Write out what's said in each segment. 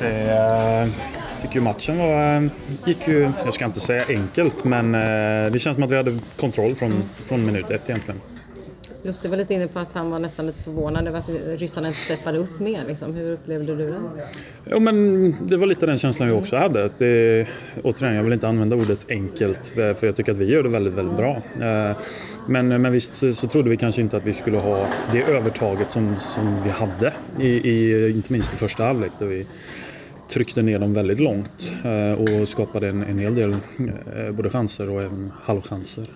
Det, jag tycker ju matchen var, gick ju, jag ska inte säga enkelt, men det känns som att vi hade kontroll från, mm. från minut ett egentligen. Lustig var lite inne på att han var nästan lite förvånad över att ryssarna inte steppade upp mer. Liksom. Hur upplevde du det? Jo, men det var lite den känslan vi också hade. Det, återigen, jag vill inte använda ordet enkelt för jag tycker att vi gör det väldigt, väldigt bra. Eh, men, men visst så trodde vi kanske inte att vi skulle ha det övertaget som, som vi hade. I, i, inte minst i första halvlek där vi tryckte ner dem väldigt långt eh, och skapade en, en hel del eh, både chanser och även halvchanser.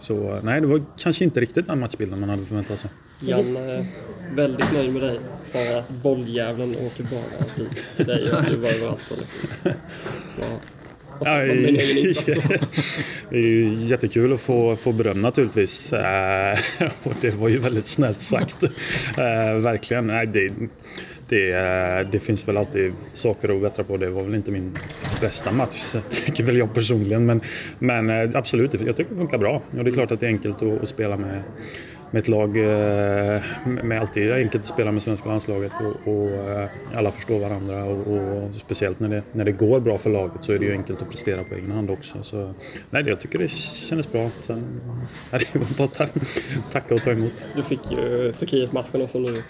Så nej, det var kanske inte riktigt den matchbilden man hade förväntat sig. Jan är väldigt nöjd med dig. Sådär, bolljäveln åker bara till dig och du var överallt. Ja. Det är ju jättekul att få, få beröm naturligtvis. Eh, och det var ju väldigt snällt sagt. Eh, verkligen. Nej, det, det, eh, det, finns väl alltid saker att bättra på. Det var väl inte min bästa match, tycker väl jag personligen. Men, men eh, absolut, jag tycker det funkar bra. Och det är klart att det är enkelt att, att spela med, med ett lag. Eh, med alltid det är enkelt att spela med svenska landslaget och, och alla förstår varandra. Och, och, speciellt när det, när det går bra för laget så är det ju enkelt att prestera på egen hand också. Så, nej, jag tycker det kändes bra. Sen, det var bara att tacka och ta emot. Du fick ju Turkiet-matchen också nu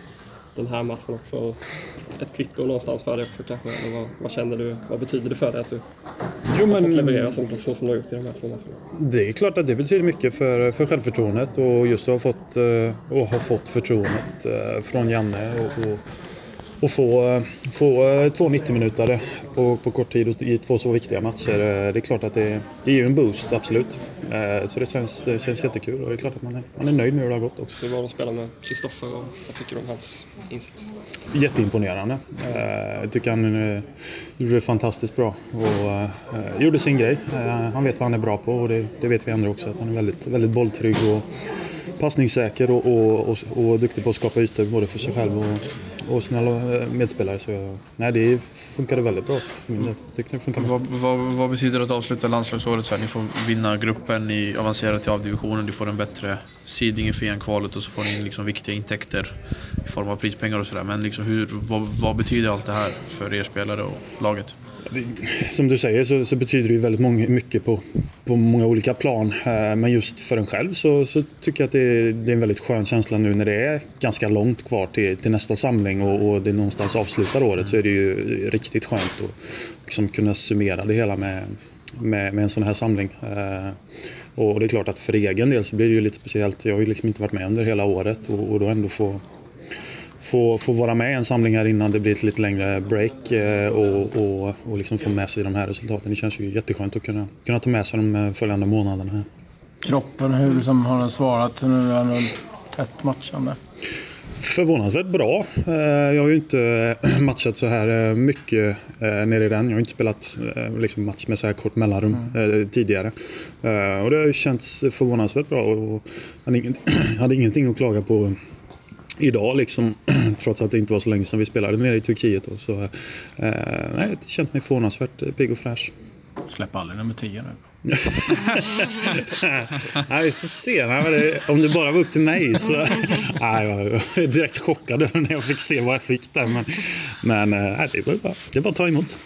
den här matchen också ett kvitto någonstans för dig också kanske? Eller vad, vad, känner du? Vad betyder det för dig att du jo, men, har fått leverera som, så som du har gjort i de här två matcherna? Det är klart att det betyder mycket för, för självförtroendet och just att ha fått, och eh, ha fått förtroendet eh, från Janne och, och och få, få eh, två 90-minutare på, på kort tid i två så viktiga matcher. Det är klart att det, det ger en boost, absolut. Eh, så det känns, det känns jättekul och det är klart att man är, man är nöjd med hur det har gått också. Hur var det att spela med Kristoffer och vad tycker du om hans insats? Jätteimponerande. Eh, jag tycker han gjorde det fantastiskt bra och gjorde sin grej. Han vet vad han är bra på och det, det vet vi andra också. Att han är väldigt, väldigt bolltrygg och passningssäker och, och, och, och duktig på att skapa ytor både för sig själv och, och sina eh, medspelare. Så nej, det funkade väldigt bra för min det funkade vad, vad, vad, betyder det att avsluta landslagsåret så här? Ni får vinna gruppen, ni avancerar till avdivisionen, ni får en bättre seeding i FIAN-kvalet och så får ni liksom viktiga intäkter i form av prispengar och sådär. Men liksom hur, vad, vad betyder allt det här för er spelare och laget? Som du säger så, så, betyder det ju väldigt många, mycket på, på många olika plan. Eh, men just för en själv så, så tycker jag att det är, det är, en väldigt skön känsla nu när det är ganska långt kvar till, till nästa samling och, och det någonstans avslutar året så är det ju riktigt skönt att liksom kunna summera det hela med, med, med en sån här samling. Eh, och det är klart att för egen del så blir det ju lite speciellt. Jag har ju liksom inte varit med under hela året och, och då ändå få få, få vara med i en samling här innan det blir ett lite längre break eh, och, och, och liksom få med sig de här resultaten. Det känns ju jätteskönt att kunna, kunna ta med sig de eh, följande månaderna. Här. Kroppen, hur liksom har den svarat nu är tätt matchande? Förvånansvärt bra. Eh, jag har ju inte matchat så här mycket nere i den. Jag har inte spelat liksom match med så här kort mellanrum mm. tidigare. Och det har känts förvånansvärt bra och hade ingenting att klaga på idag liksom, trots att det inte var så länge sedan vi spelade nere i Turkiet. Då, så, eh, nej, jag känt mig förvånansvärt pigg och fräsch. Släpp aldrig nummer 10 nu. nej, vi får se. Nej, om det bara var upp till mig så... nej, jag är direkt chockad när jag fick se vad jag fick där. Men, men eh, nej, det, var bara, det är bara att ta emot.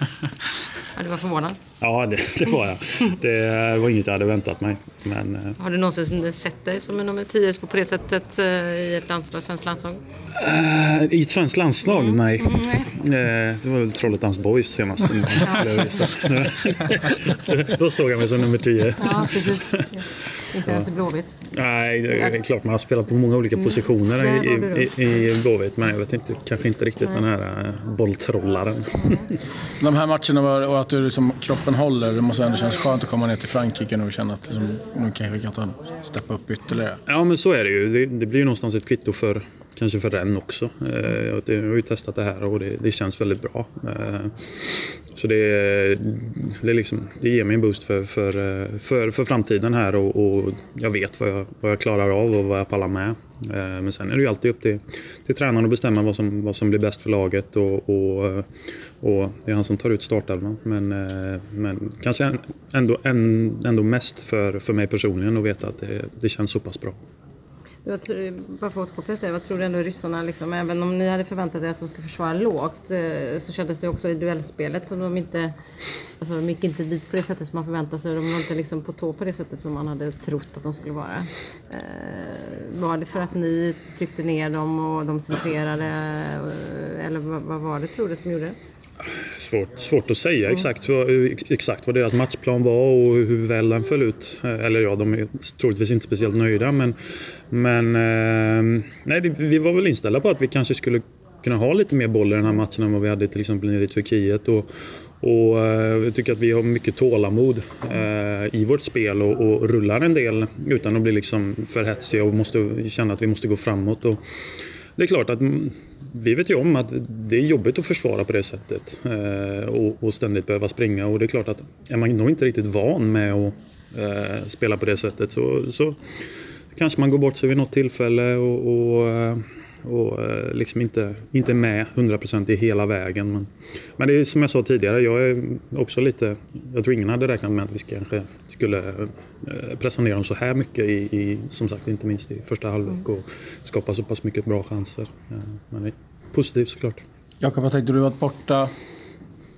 Ja, du var förvånad? Ja, det, det, var jag. Det var inget jag hade väntat mig. Men, eh, Har du någonsin sett dig som en nummer 10 på det sättet eh, i ett landslag, svenskt landslag? Uh, I ett svenskt landslag? Mm. Nej. Mm, det var väl Trollhättans Boys senast. Då såg jag mig som nummer 10. Ja, precis. Inte ens i Blåvitt? Nej, det är klart man har spelat på många olika mm. positioner mm. i, i, i Blåvitt. Men jag vet inte, kanske inte riktigt Nej. den här uh, bolltrollaren. Mm. De här matcherna och att du liksom, kroppen håller, det måste ändå kännas skönt att komma ner till Frankrike nu och känna att liksom, nu kanske vi kan steppa upp ytterligare. Ja, men så är det ju. Det, det blir ju någonstans ett kvitto för kanske för den också. Eh, jag har ju testat det här och det, det känns väldigt bra. Eh, så det, det, liksom, det ger mig en boost för, för, eh, för, för framtiden här och, och, jag vet vad jag, vad jag klarar av och vad jag pallar med. Men sen är det ju alltid upp till, till tränaren att bestämma vad som, vad som blir bäst för laget och, och, och det är han som tar ut startelvan. Men, men kanske ändå, ändå mest för, för mig personligen att veta att det, det känns så pass bra. Jag tror, bara för att återkoppla till det, vad tror du ändå ryssarna, liksom, även om ni hade förväntat er att de skulle försvara lågt, eh, så kändes det också i duellspelet som de inte, alltså de gick inte dit på det sättet som man förväntade sig. De var inte liksom på tå på det sättet som man hade trott att de skulle vara. Eh, var det för att ni tryckte ner dem och de centrerade, eller vad, var det tror du som gjorde det? Svårt, svårt att säga exakt, vad, exakt vad deras matchplan var och hur väl den föll ut. Eller ja, de är troligtvis inte speciellt nöjda men, men eh, nej, vi var väl inställda på att vi kanske skulle kunna ha lite mer boll i den här matchen än vad vi hade till exempel nere i Turkiet. Och, och eh, jag tycker att vi har mycket tålamod eh, i vårt spel och, och, rullar en del utan att bli liksom för hetsiga och måste känna att vi måste gå framåt. Och det är klart att vi vet ju om att det är jobbigt att försvara på det sättet eh, och, och, ständigt behöva springa och det är klart att är man nog inte riktigt van med att eh, spela på det sättet så, så kanske man går bort sig vid något tillfälle och, och eh, och eh, liksom inte, inte med 100% i hela vägen. Men, men det är som jag sa tidigare, jag är också lite... Jag tror ingen hade räknat med att vi kanske skulle eh, pressa ner dem så här mycket i, i som sagt inte minst i första halvlek och skapa så pass mycket bra chanser. Men det är positivt såklart. Jakob, vad tänkte du varit borta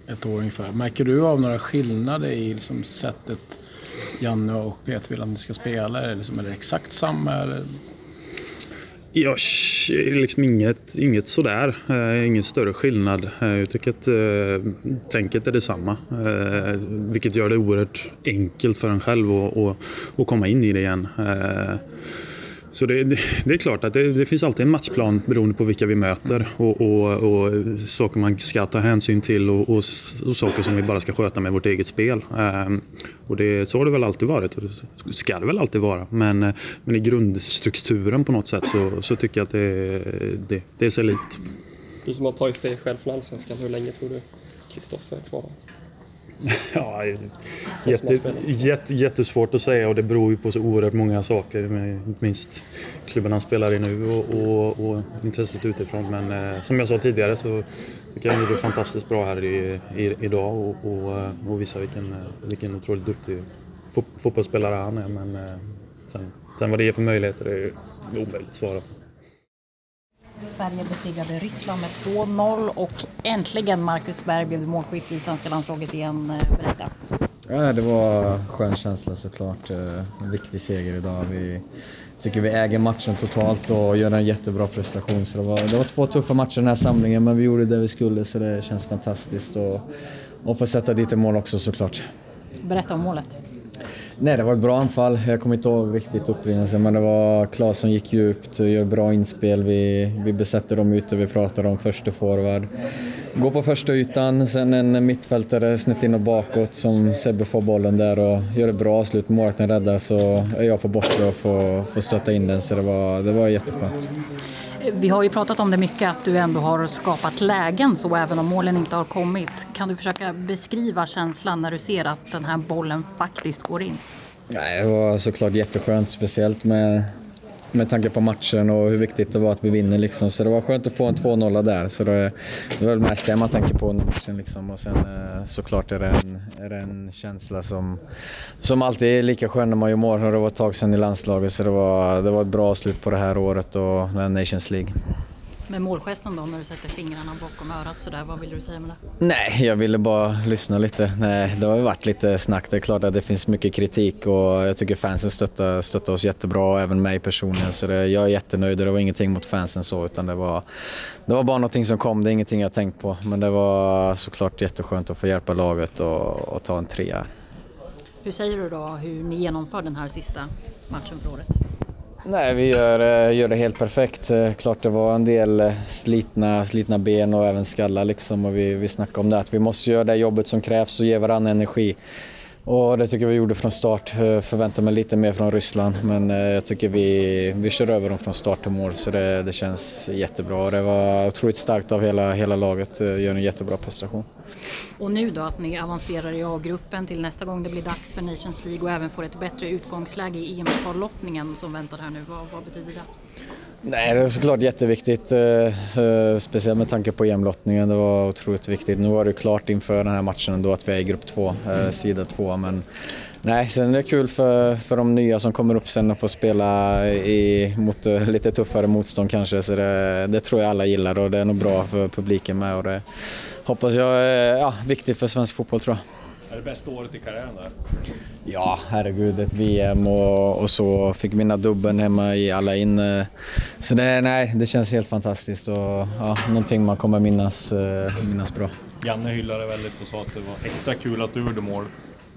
ett år ungefär. Märker du av några skillnader i liksom sättet Janne och Peter vill att ni ska spela? Är det, liksom, är det exakt samma? Eller jag liksom inget, inget sådär. Eh, ingen större skillnad. Eh, jag tycker att eh, tänket är detsamma. Eh, vilket gör det oerhört enkelt för en själv att, att, att komma in i det igen. Eh, så det, det, det, är klart att det, det, finns alltid en matchplan beroende på vilka vi möter och, och, och saker man ska ta hänsyn till och, och, och, saker som vi bara ska sköta med vårt eget spel. Ehm, och det, så har det väl alltid varit och det ska det väl alltid vara. Men, eh, men i grundstrukturen på något sätt så, så tycker jag att det, det, det är sig likt. Du som har tagit steg själv från Allsvenskan, hur länge tror du Kristoffer är kvar? Ja, jätte, jätte, jättesvårt att säga och det beror ju på så oerhört många saker. Inte minst klubben han spelar i nu och, och, och intresset utifrån. Men eh, som jag sa tidigare så tycker jag han gjorde fantastiskt bra här i, i, idag och, och, eh, och visar vilken, eh, vilken otroligt duktig fotbollsspelare han är. Men eh, sen, sen vad det ger för möjligheter är omöjligt att svara på. Sverige besegrade Ryssland med 2-0 och äntligen Marcus Berg blev målskytt i svenska landslaget igen. Eh, berätta. Ja, det var en skön känsla såklart. Eh, en viktig seger idag. Vi tycker vi äger matchen totalt och gör en jättebra prestation. Så det, var, det var två tuffa matcher den här samlingen men vi gjorde det vi skulle så det känns fantastiskt. Och, och få sätta dit ett mål också såklart. Berätta om målet. Nej, det var ett bra anfall. Jag kommer inte ihåg riktigt upprinnelsen, men det var Claes som gick djupt och gör bra inspel. Vi, vi besätter dem ute, vi pratar om första forward. Går på första ytan, sen en mittfältare snett in och bakåt som Sebbe får bollen där och gör ett bra avslut. Målvakten räddar så är jag på bortre och får, får stötta in den, så det var, det var jätteskönt. Vi har ju pratat om det mycket, att du ändå har skapat lägen så även om målen inte har kommit. Kan du försöka beskriva känslan när du ser att den här bollen faktiskt går in? Nej, det var såklart jätteskönt, speciellt med med tanke på matchen och hur viktigt det var att vi vinner. Liksom. Så det var skönt att få en 2-0 där. Så det, det var väl mest det man tänker på under matchen. Liksom. Och sen eh, såklart är det, en, är det en känsla som, som alltid är lika skön när man gör mål. Det var ett tag sedan i landslaget så det var, det var ett bra slut på det här året och Nations League. Med målgesten då när du sätter fingrarna bakom örat sådär, vad vill du säga med det? Nej, jag ville bara lyssna lite. Nej, det har ju varit lite snack. Det är klart att det finns mycket kritik och jag tycker fansen stöttar, stöttar oss jättebra och även mig personligen. Så det, jag är jättenöjd det var ingenting mot fansen så utan det var, det var bara någonting som kom. Det är ingenting jag tänkt på. Men det var såklart jätteskönt att få hjälpa laget och, och ta en trea. Hur säger du då hur ni genomför den här sista matchen för året? Nej, vi gör, eh, gör det helt perfekt. Eh, klart det var en del eh, slitna, slitna ben och även skallar liksom och vi, vi snackade om det att vi måste göra det jobbet som krävs och ge varandra energi. Och det tycker jag vi gjorde från start. Eh, Förväntar mig lite mer från Ryssland men eh, jag tycker vi, vi kör över dem från start till mål så det, det känns jättebra. Det var otroligt starkt av hela, hela laget. Eh, gör en jättebra prestation. Och nu då att ni avancerar i A-gruppen till nästa gång det blir dags för Nations League och även får ett bättre utgångsläge i EM-kvallottningen som väntar här nu. Vad, vad betyder det? Nej, det är såklart jätteviktigt. Eh, eh, speciellt med tanke på EM-lottningen. Det var otroligt viktigt. Nu var det klart inför den här matchen ändå att vi är i grupp två, eh, sida två. Men nej, sen är det kul för, för de nya som kommer upp sen att få spela i, mot lite tuffare motstånd kanske. Så det, det tror jag alla gillar och det är nog bra för publiken med. Och det hoppas jag är ja, viktigt för svensk fotboll tror jag. Är det bästa året i karriären där? Ja, herregud. Ett VM och, och så. Fick vinna dubbeln hemma i alla in. Så det, nej, det känns helt fantastiskt och ja, någonting man kommer minnas, minnas bra. Janne hyllade väldigt och sa att det var extra kul att du gjorde mål.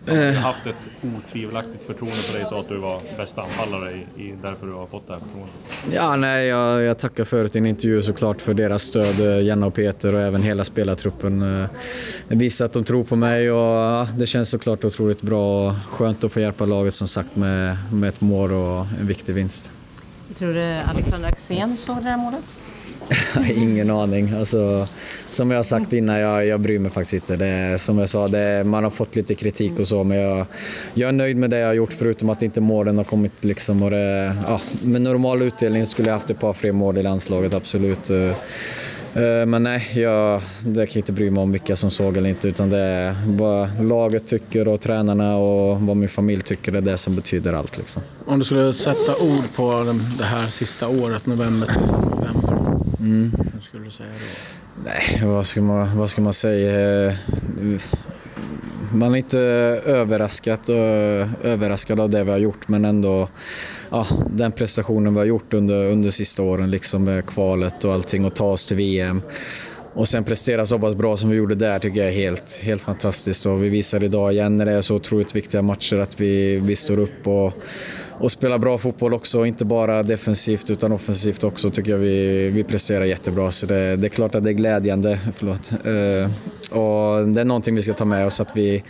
Jag har haft ett otvivelaktigt förtroende för dig sa att du var bästa anfallare i, i därför du har fått det här förtroendet. Ja, nej, jag, jag tackar förut i en intervju såklart för deras stöd, Janne och Peter och även hela spelartruppen. Det visar att de tror på mig och det känns såklart otroligt bra och skönt att få hjälpa laget som sagt med, med ett mål och en viktig vinst. Tror du Alexander Axén såg det här målet? Ingen aning. Alltså, som jag har sagt innan, jag, jag bryr mig faktiskt inte. Det, som jag sa, det, man har fått lite kritik och så, men jag, jag är nöjd med det jag har gjort förutom att inte målen har kommit. Liksom, och det, ja, med normal utdelning skulle jag haft ett par fler mål i landslaget, absolut. Eh, eh, men nej, jag det kan jag inte bry mig om vilka som såg eller inte utan det är vad laget tycker och tränarna och vad min familj tycker. Det är det som betyder allt. Liksom. Om du skulle sätta ord på det här sista året, november till november. Mm. Hur skulle du säga då? Nej, vad ska man, vad ska man säga? Man är inte överraskad, överraskad av det vi har gjort men ändå ja, den prestationen vi har gjort under, under sista åren liksom med kvalet och allting och ta oss till VM. Och sen prestera så pass bra som vi gjorde där tycker jag är helt, helt fantastiskt. Och vi visar idag igen när det är så otroligt viktiga matcher att vi, vi står upp och, och spela bra fotboll också. Inte bara defensivt utan offensivt också tycker jag vi, vi presterar jättebra. Så det, det är klart att det är glädjande. Förlåt. Eh, och det är någonting vi ska ta med oss att vi,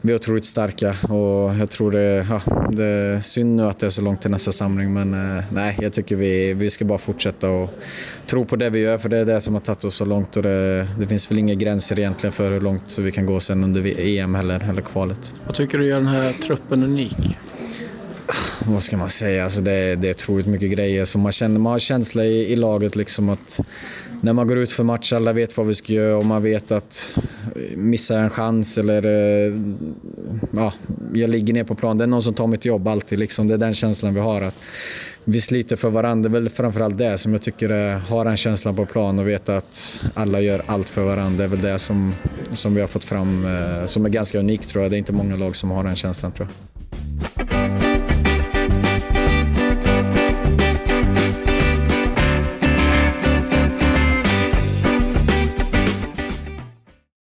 vi är otroligt starka och jag tror det, ja, det är synd nu att det är så långt till nästa samling men eh, nej, jag tycker vi, vi ska bara fortsätta och tro på det vi gör för det är det som har tagit oss så långt och det, det finns väl inga gränser egentligen för hur långt vi kan gå sen under EM heller, eller kvalet. Vad tycker du gör den här truppen unik? Vad ska man säga, alltså det, det är otroligt mycket grejer. Så man, känner, man har känsla i, i laget liksom att när man går ut för match, alla vet vad vi ska göra och man vet att eh, missa en chans eller eh, ja, jag ligger ner på plan. Det är någon som tar mitt jobb alltid. Liksom. Det är den känslan vi har. Att vi sliter för varandra. Det är väl framförallt det som jag tycker är, har den känslan på plan och veta att alla gör allt för varandra. Det är väl det som, som vi har fått fram eh, som är ganska unikt tror jag. Det är inte många lag som har den känslan tror jag.